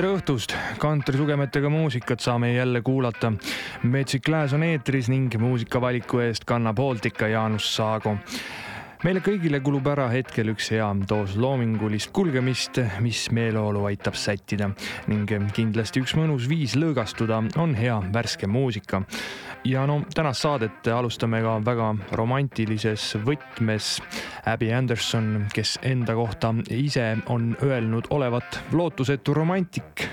tere õhtust, kantrisugemetega muusikat saame jälle kuulata. Metsik Lääs on eetris ning muusikavaliku eest kannab hoolt ikka Jaanus Saago meile kõigile kulub ära hetkel üks hea doos loomingulist kulgemist, mis meeleolu aitab sättida ning kindlasti üks mõnus viis lõõgastuda on hea värske muusika. ja no tänast saadet alustame ka väga romantilises võtmes. Abby Anderson, kes enda kohta ise on öelnud olevat lootusetu romantik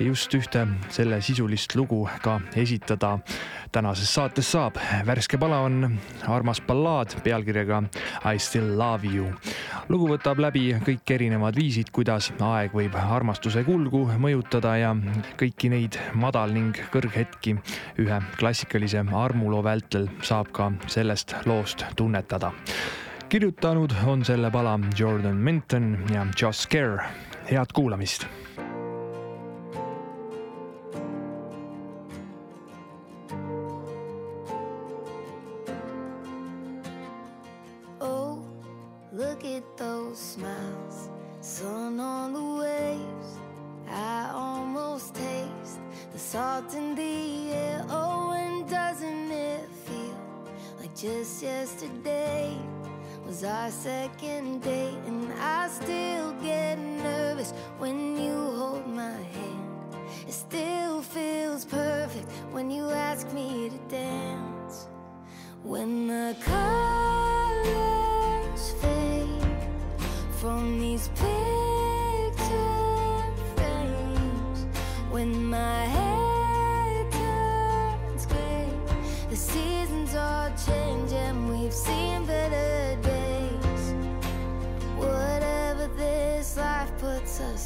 just ühte selle sisulist lugu ka esitada tänases saates saab. värske pala on armas ballaad pealkirjaga I still love you. lugu võtab läbi kõik erinevad viisid, kuidas aeg võib armastuse kulgu mõjutada ja kõiki neid madal- ning kõrghetki ühe klassikalise armuloo vältel saab ka sellest loost tunnetada kirjutanud on selle pala Jordan Minton ja Joss Kerr. head kuulamist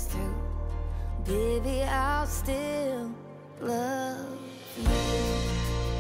through, baby, I'll still love you.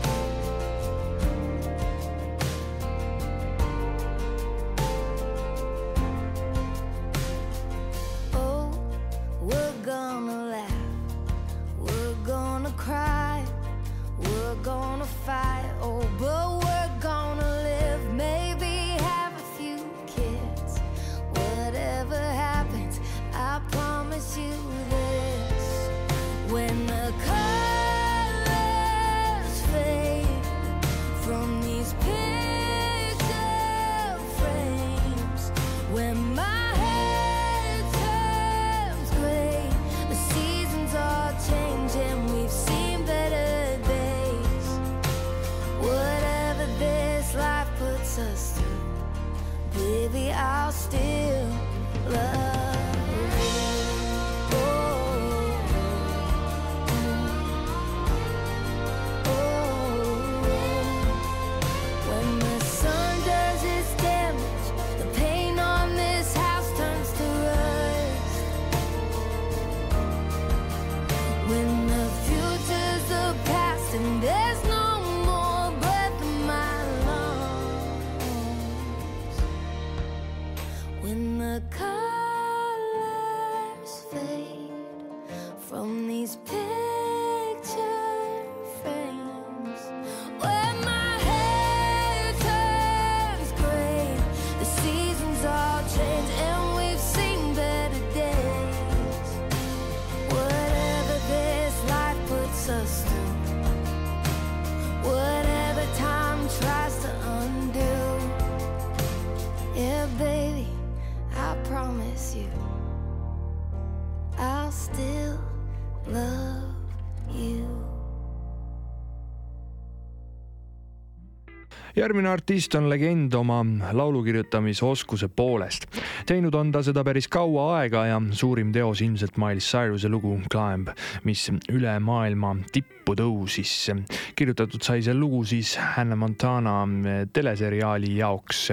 Järgmine artist on legend oma laulu kirjutamisoskuse poolest. Teinud on ta seda päris kaua aega ja suurim teos ilmselt Miles Cyruse lugu Climb, mis üle maailma tippu tõusis. kirjutatud sai see lugu siis Hannah Montana teleseriaali jaoks.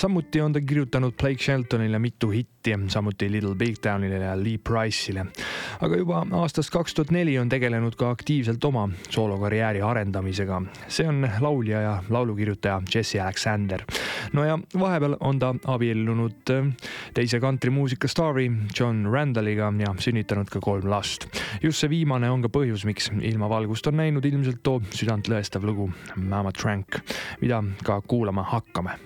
samuti on ta kirjutanud Blake Sheltonile mitu hitti, samuti Little Big Townile ja Lee Price'ile. aga juba aastast kaks tuhat neli on tegelenud ka aktiivselt oma soolokarjääri arendamisega. see on laulja ja laulukirjutaja kirjutaja Jesse Alexander. no ja vahepeal on ta abiellunud äh, teise kantrimuusika staari John Randalliga ja sünnitanud ka kolm last. just see viimane on ka põhjus, miks ilma valgust on näinud ilmselt too südantlõhestav lugu Mama Trank, mida ka kuulama hakkame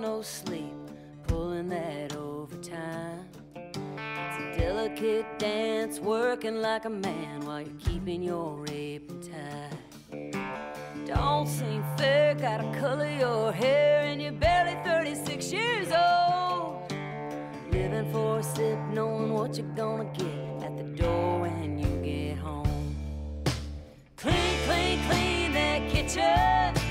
no sleep, delicate dance, working like a man while you're keeping your apron tight. Don't seem fair, gotta color your hair, and you're barely 36 years old. Living for a sip, knowing what you're gonna get at the door when you get home. Clean, clean, clean that kitchen.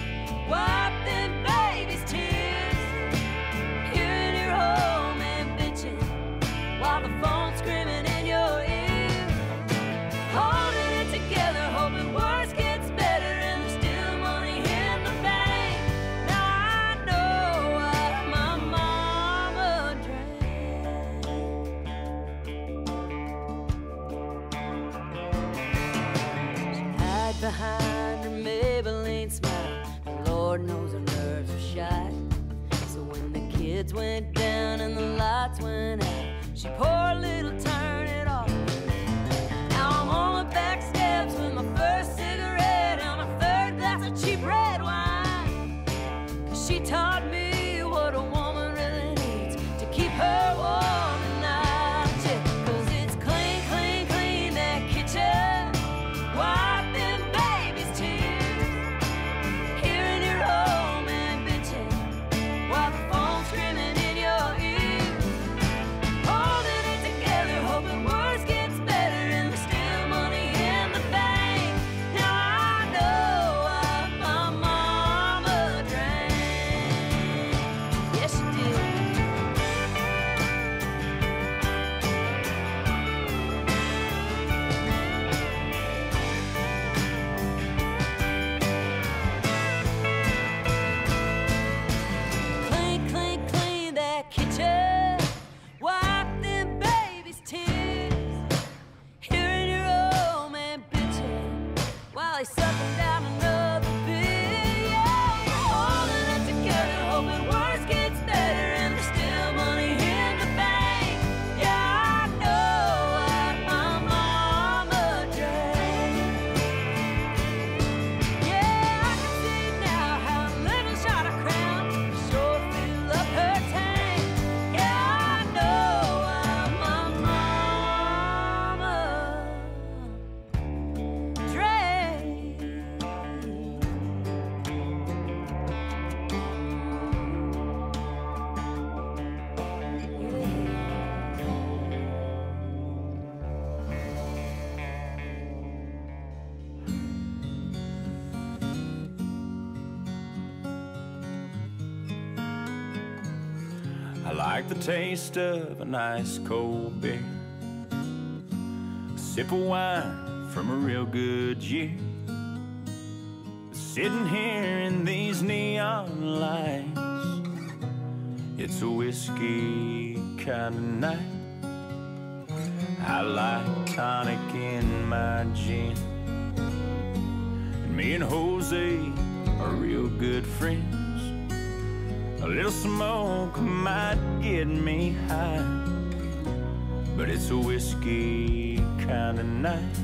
Like the taste of a nice cold beer. A sip of wine from a real good year. Sitting here in these neon lights. It's a whiskey kind of night. I like tonic in my gin. And me and Jose are real good friends. A little smoke might get me high, but it's a whiskey kind of night.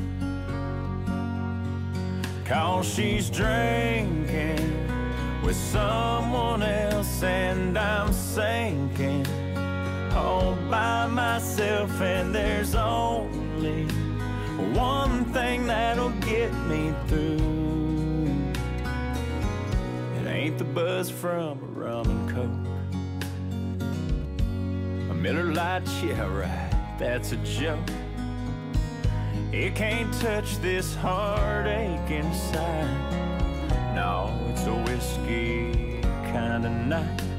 Cause she's drinking with someone else, and I'm sinking all by myself, and there's only one thing that'll get me through. It ain't the buzz from a rum Miller Lite, yeah, right, that's a joke. It can't touch this heartache inside. No, it's a whiskey kind of night.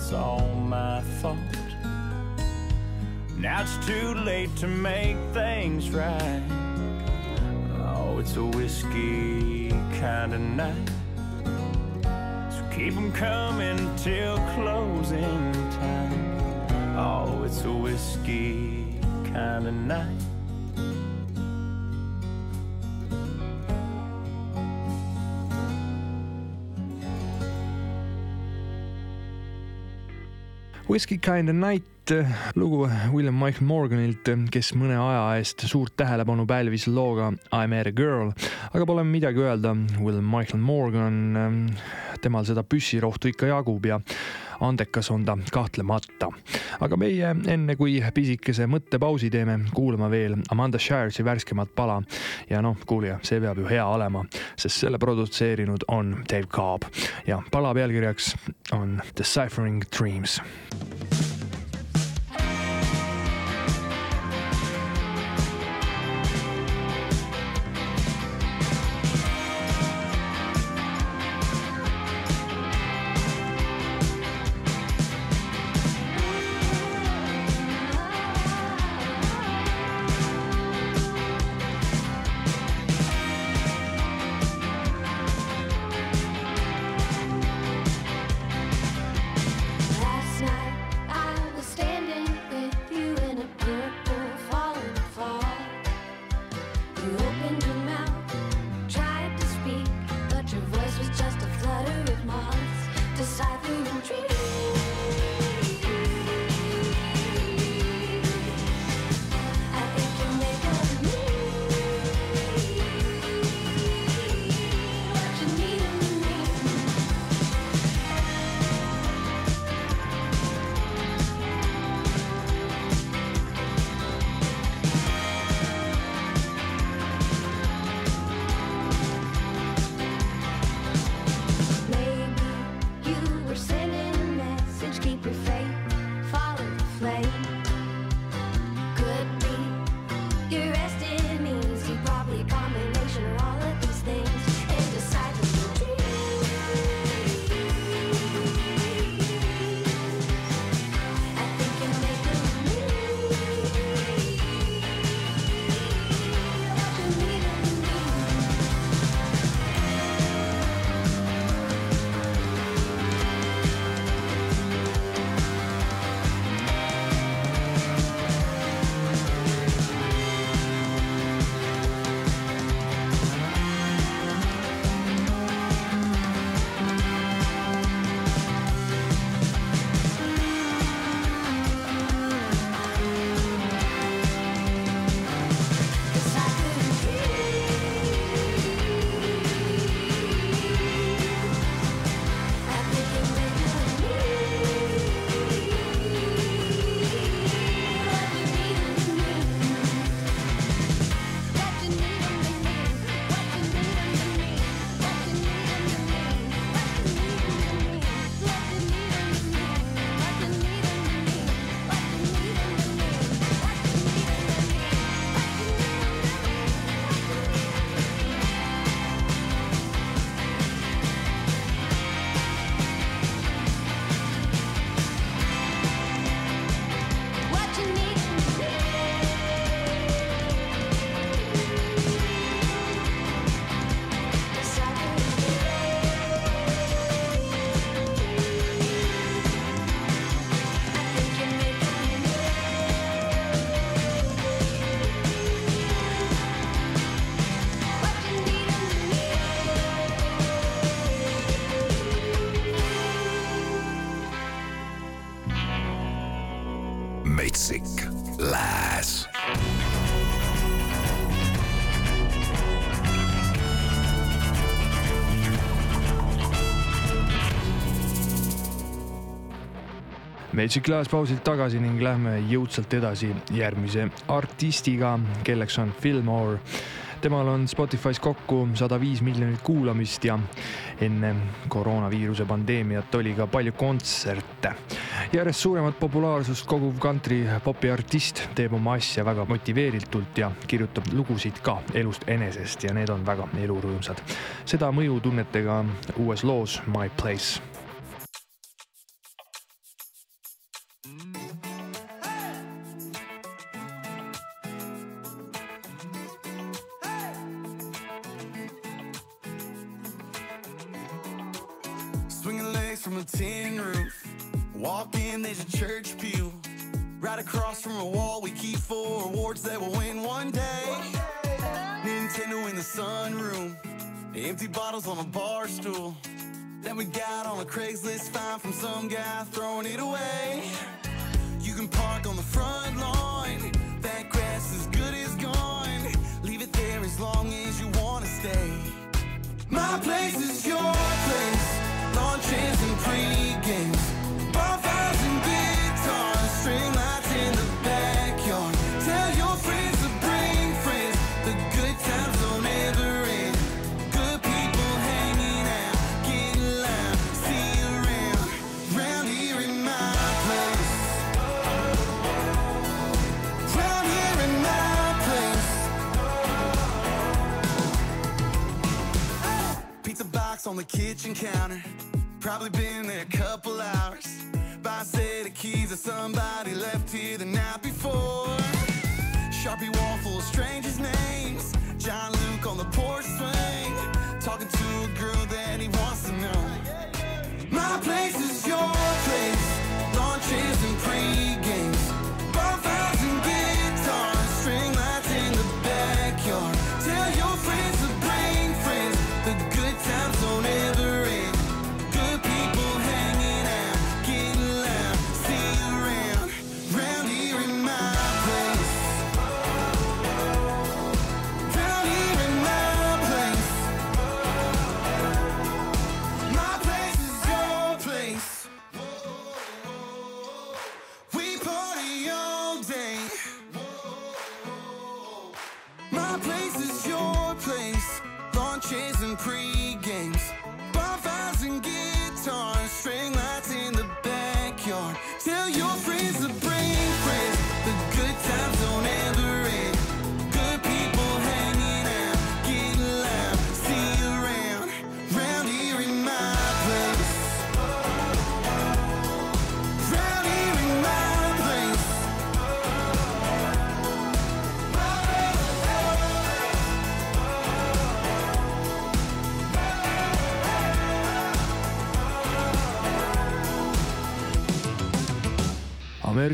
It's all my fault. Now it's too late to make things right. Oh, it's a whiskey kind of night. So keep 'em coming till closing time. Oh, it's a whiskey kind of night. Whiskey Kinda Night, lugu William Michael Morganilt, kes mõne aja eest suurt tähelepanu pälvis looga I met a girl, aga pole midagi öelda, Will Michael Morgan, temal seda püssirohtu ikka jagub ja andekas on ta kahtlemata. aga meie enne kui pisikese mõttepausi teeme, kuulame veel Amanda Sharesi värskemat pala ja noh, kuulja, see peab ju hea olema, sest selle produtseerinud on Dave Cobb ja pala pealkirjaks on Deciphering Dreams. Magic Glass pausilt tagasi ning lähme jõudsalt edasi järgmise artistiga, kelleks on Fillmore. temal on Spotify's kokku sada viis miljonit kuulamist ja enne koroonaviiruse pandeemiat oli ka palju kontserte. järjest suuremat populaarsust koguv country popi artist teeb oma asja väga motiveeritult ja kirjutab lugusid ka elust enesest ja need on väga elurõõmsad. seda mõju tunnete ka uues loos My Place from a tin roof. Walk in, there's a church pew. Right across from a wall, we keep four awards that will win one day. Nintendo in the sunroom. Empty bottles on a bar stool. Then we got on a Craigslist find from some guy throwing it away. You can park on the front lawn. That grass is good as gone. Leave it there as long as you wanna stay. My place is on the kitchen counter. Probably been there a couple hours. Buy a set of keys that somebody left here the night before.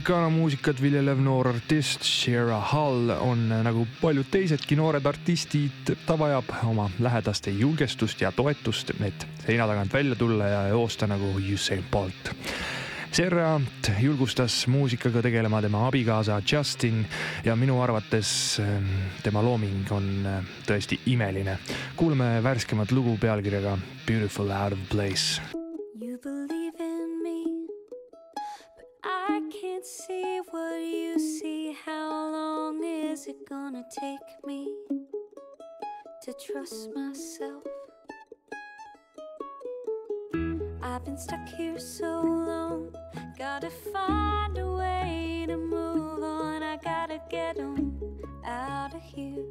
Americana muusikat viljelev noor artist Shira Hall on nagu paljud teisedki noored artistid, ta vajab oma lähedaste julgestust ja toetust, et seina tagant välja tulla ja joosta nagu Usain Bolt. Serrat julgustas muusikaga tegelema tema abikaasa Justin ja minu arvates ähm, tema looming on äh, tõesti imeline. kuulame värskemat lugu pealkirjaga Beautiful out of place. Can't see what you see. How long is it gonna take me to trust myself? I've been stuck here so long, gotta find a way to move on. I gotta get on out of here.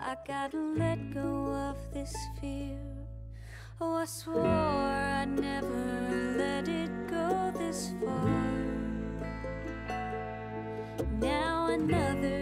I gotta let go of this fear. Oh, I swore I'd never another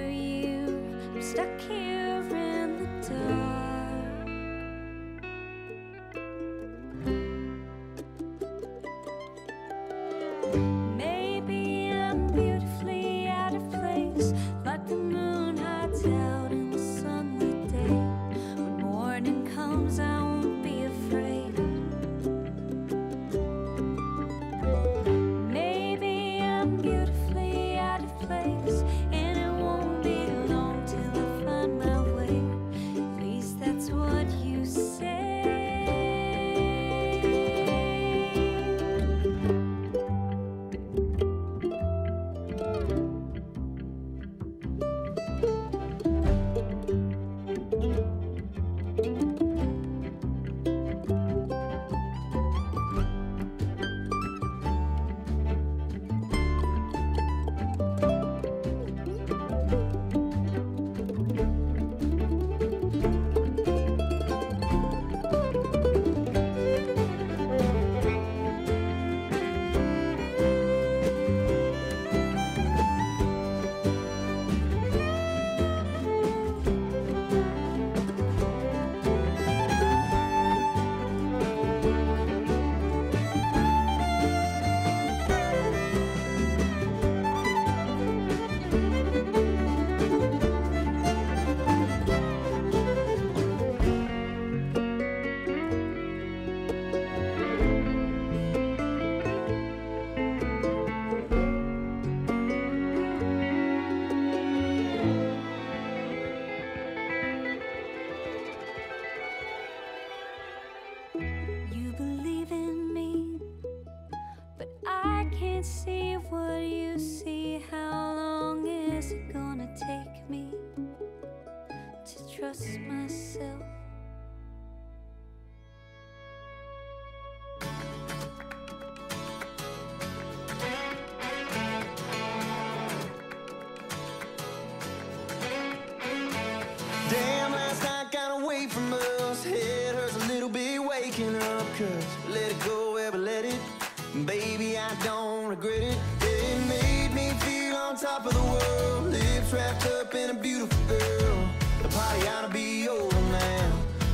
The party ought to be over now.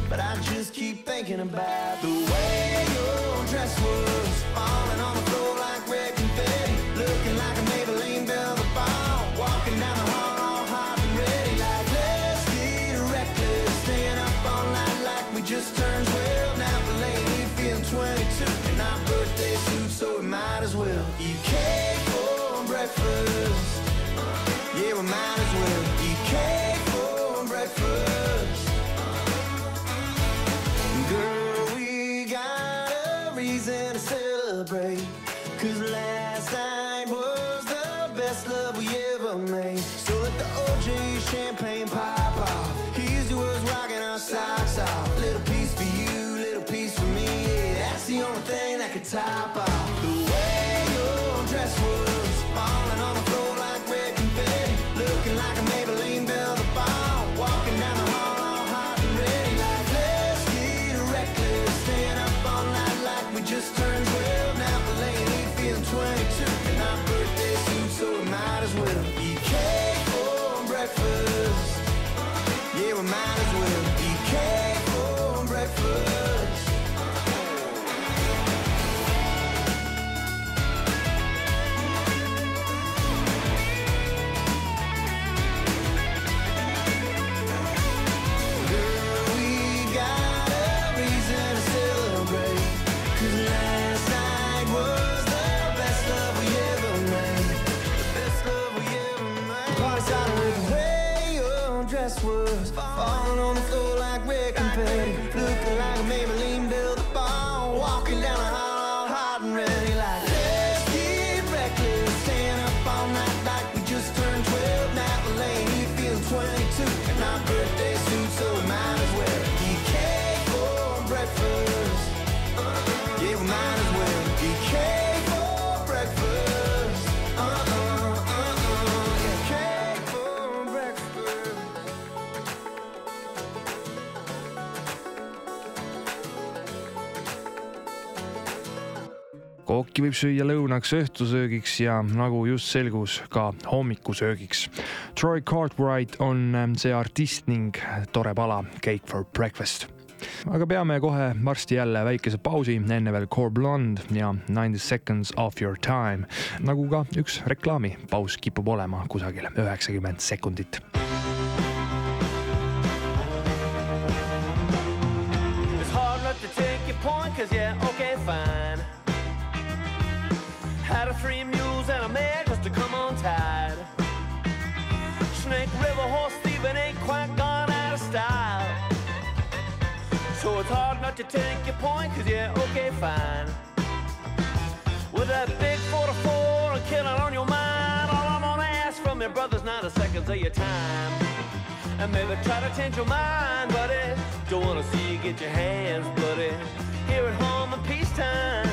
But I just keep thinking about the way your dress was. Falling on the floor like red confetti. Looking like a Maybelline velvet ball. Walking down the hall all hot and ready. Like, let's get reckless. Staying up all night like we just turned 12. Now the lady feeling 22. And our birthday suit, so we might as well. Eat cake for breakfast. Yeah, top off. Kooki võib süüa lõunaks, õhtusöögiks ja nagu just selgus, ka hommikusöögiks. Troy Cartwright on ähm, see artist ning tore pala Cake for breakfast. aga peame kohe varsti jälle väikese pausi, enne veel Core Blonde ja Ninety seconds of your time. nagu ka üks reklaamipaus kipub olema kusagil üheksakümmend sekundit It's hard not to take your point, cause yeah, okay, fine. Hard not to take your point, cause yeah, okay, fine. With that big 44 and killing on your mind, all I'm gonna ask from your brother's 90 seconds of your time. And maybe try to change your mind, buddy. Don't wanna see you get your hands bloody. Here at home in peacetime.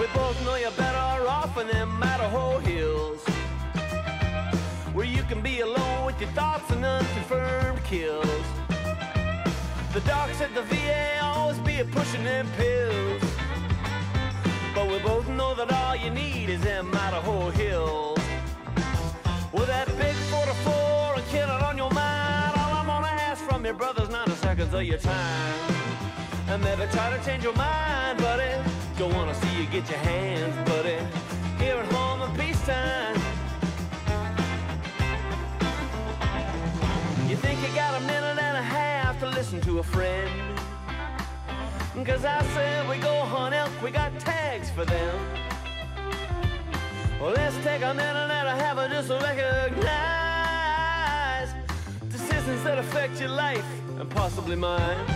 We both know you're better off in them be alone with your thoughts and unconfirmed kills. The doc said the VA always be a pushing them pills. But we both know that all you need is them Idaho hills. With that big 44 and killing on your mind, all I'm gonna ask from your brother's 90 seconds of your time. And never try to change your mind, buddy. Don't wanna see you get your hands, buddy. Here at home in peacetime. Listen to a friend? Cause I said we go hunt elk, we got tags for them. Well, let's take a minute and a just recognize decisions that affect your life and possibly mine.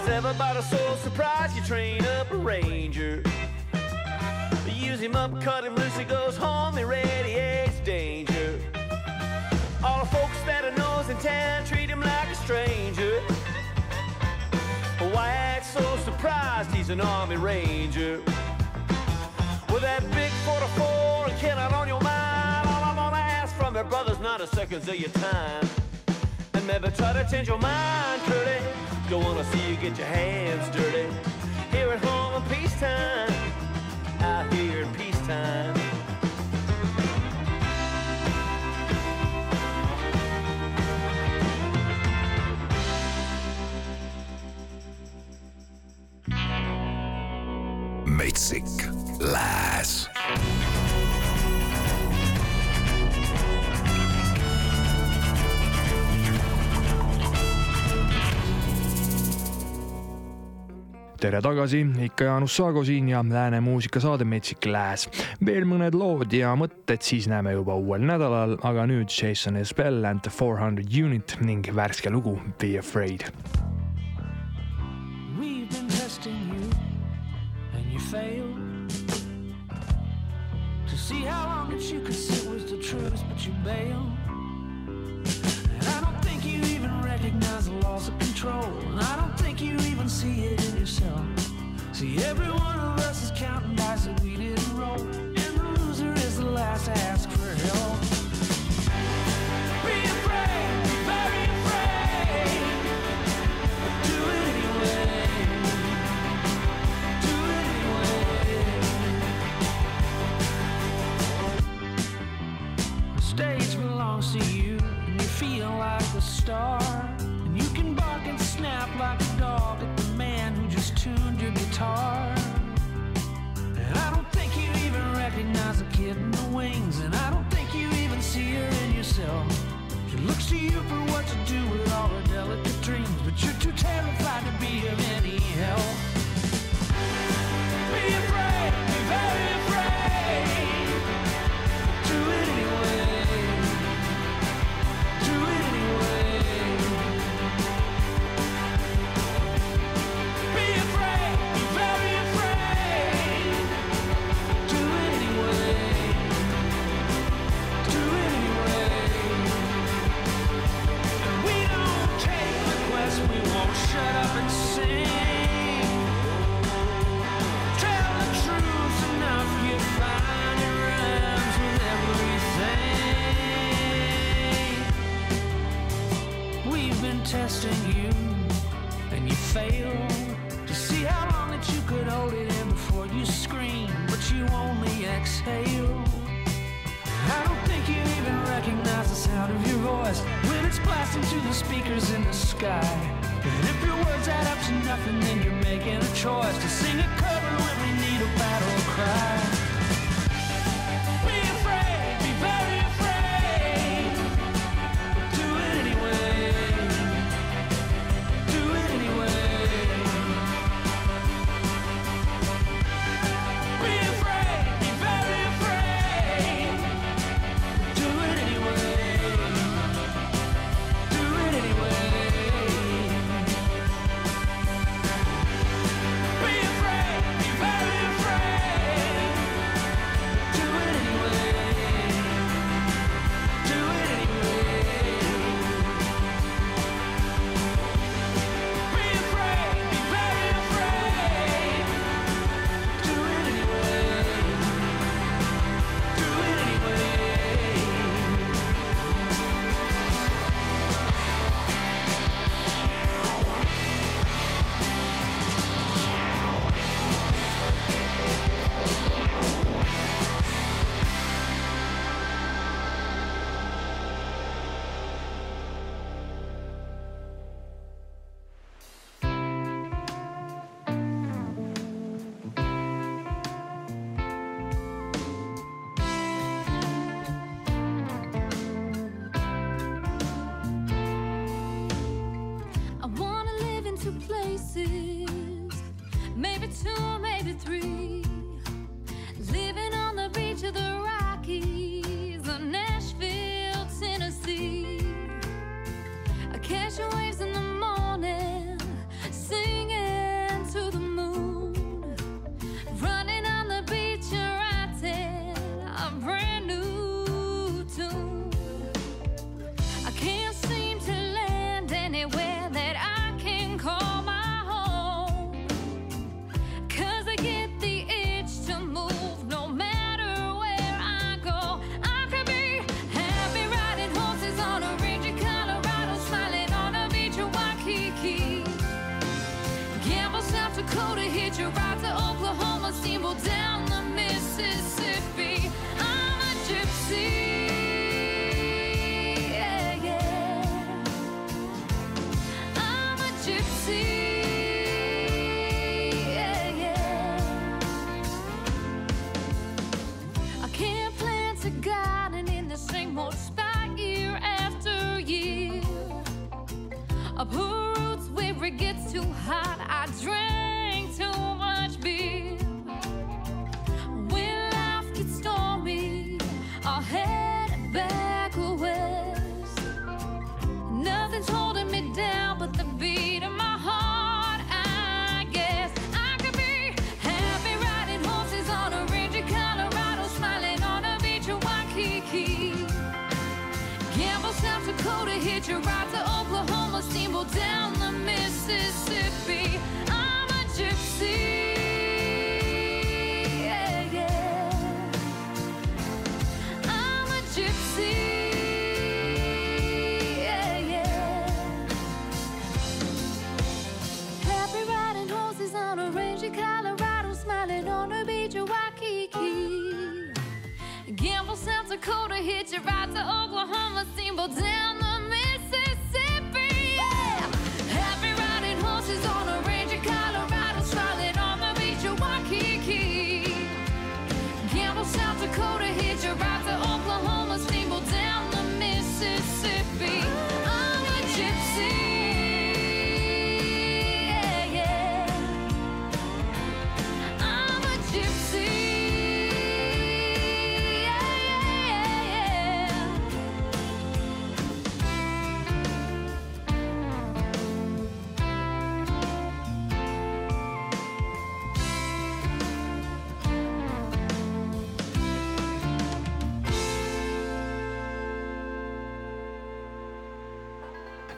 Why's everybody so surprised you train up a ranger? Use him up, cut him loose, he goes home, he radiates danger. All the folks that are knows in town treat him like a stranger. Why act so surprised he's an army ranger? With that big 44 and killing on your mind, all I'm gonna ask from your brother's not a seconds of your time. And maybe try to change your mind, Curly. Don't wanna see you get your hands dirty. Here at home in peacetime, out here in peacetime. Metsik Lääs. Tere tagasi, ikka Jaanus Saago siin ja Lääne muusikasaade Metsik Lääs. veel mõned lood ja mõtted, siis näeme juba uuel nädalal, aga nüüd Jason Esbell and the four hundred unit ning värske lugu Be afraid. We've been testing you and you failed to see how long that you could sit with the truth, but you bailed. Recognize the loss of control. And I don't think you even see it in yourself. See, every one of us is counting dice that we didn't roll. And the loser is the last to ask for help. Be afraid, be very afraid. Do it anyway. Do it anyway. The stage belongs to you, and you feel like a star. Snap like a dog at the man who just tuned your guitar. And I don't think you even recognize the kid in the wings, and I don't think you even see her in yourself. She looks to you for what to do with all her delicate dreams, but you're too terrified to be of any help.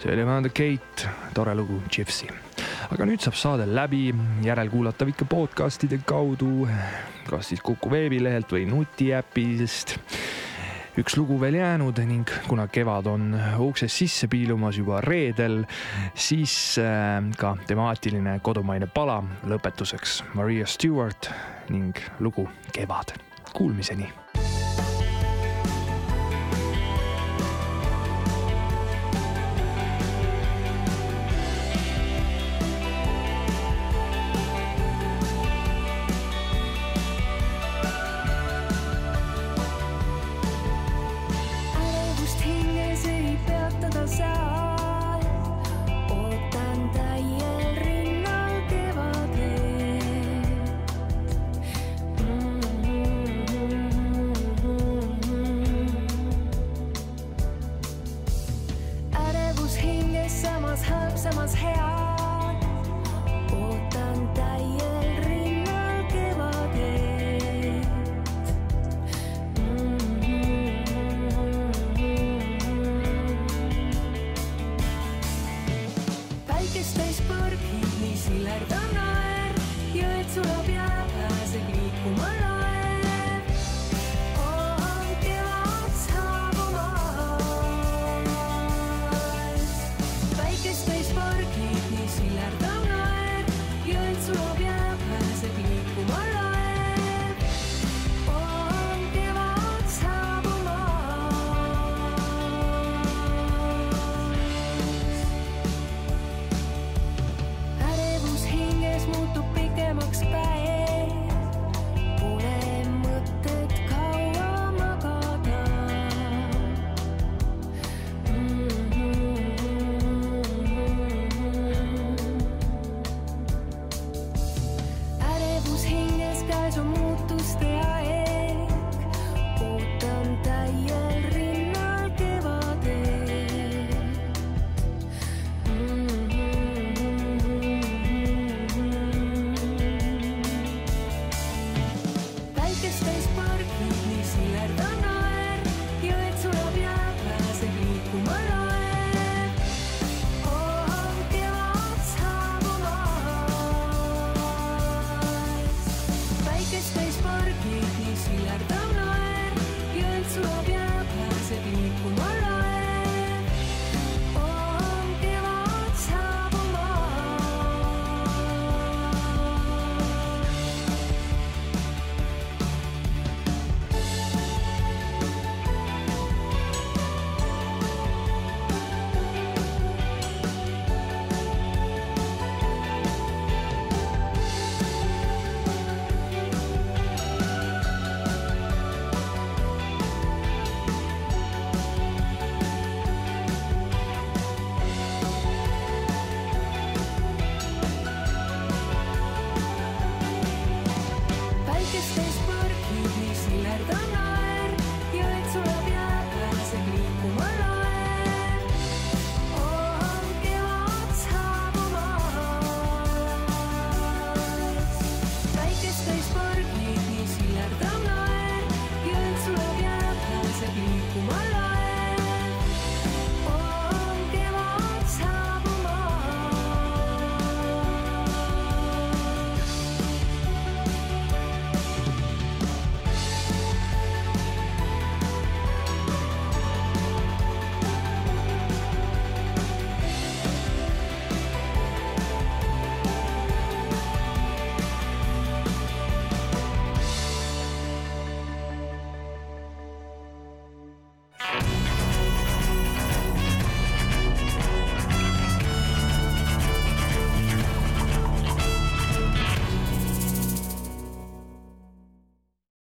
see oli Amanda Kate, tore lugu Gypsy. aga nüüd saab saade läbi, järelkuulatav ikka podcast'ide kaudu, kas siis Kuku veebilehelt või nutiäpist üks lugu veel jäänud ning kuna kevad on uksest sisse piilumas juba reedel, siis äh, ka temaatiline kodumaine pala lõpetuseks Maria Stewart ning lugu Kevad. Kuulmiseni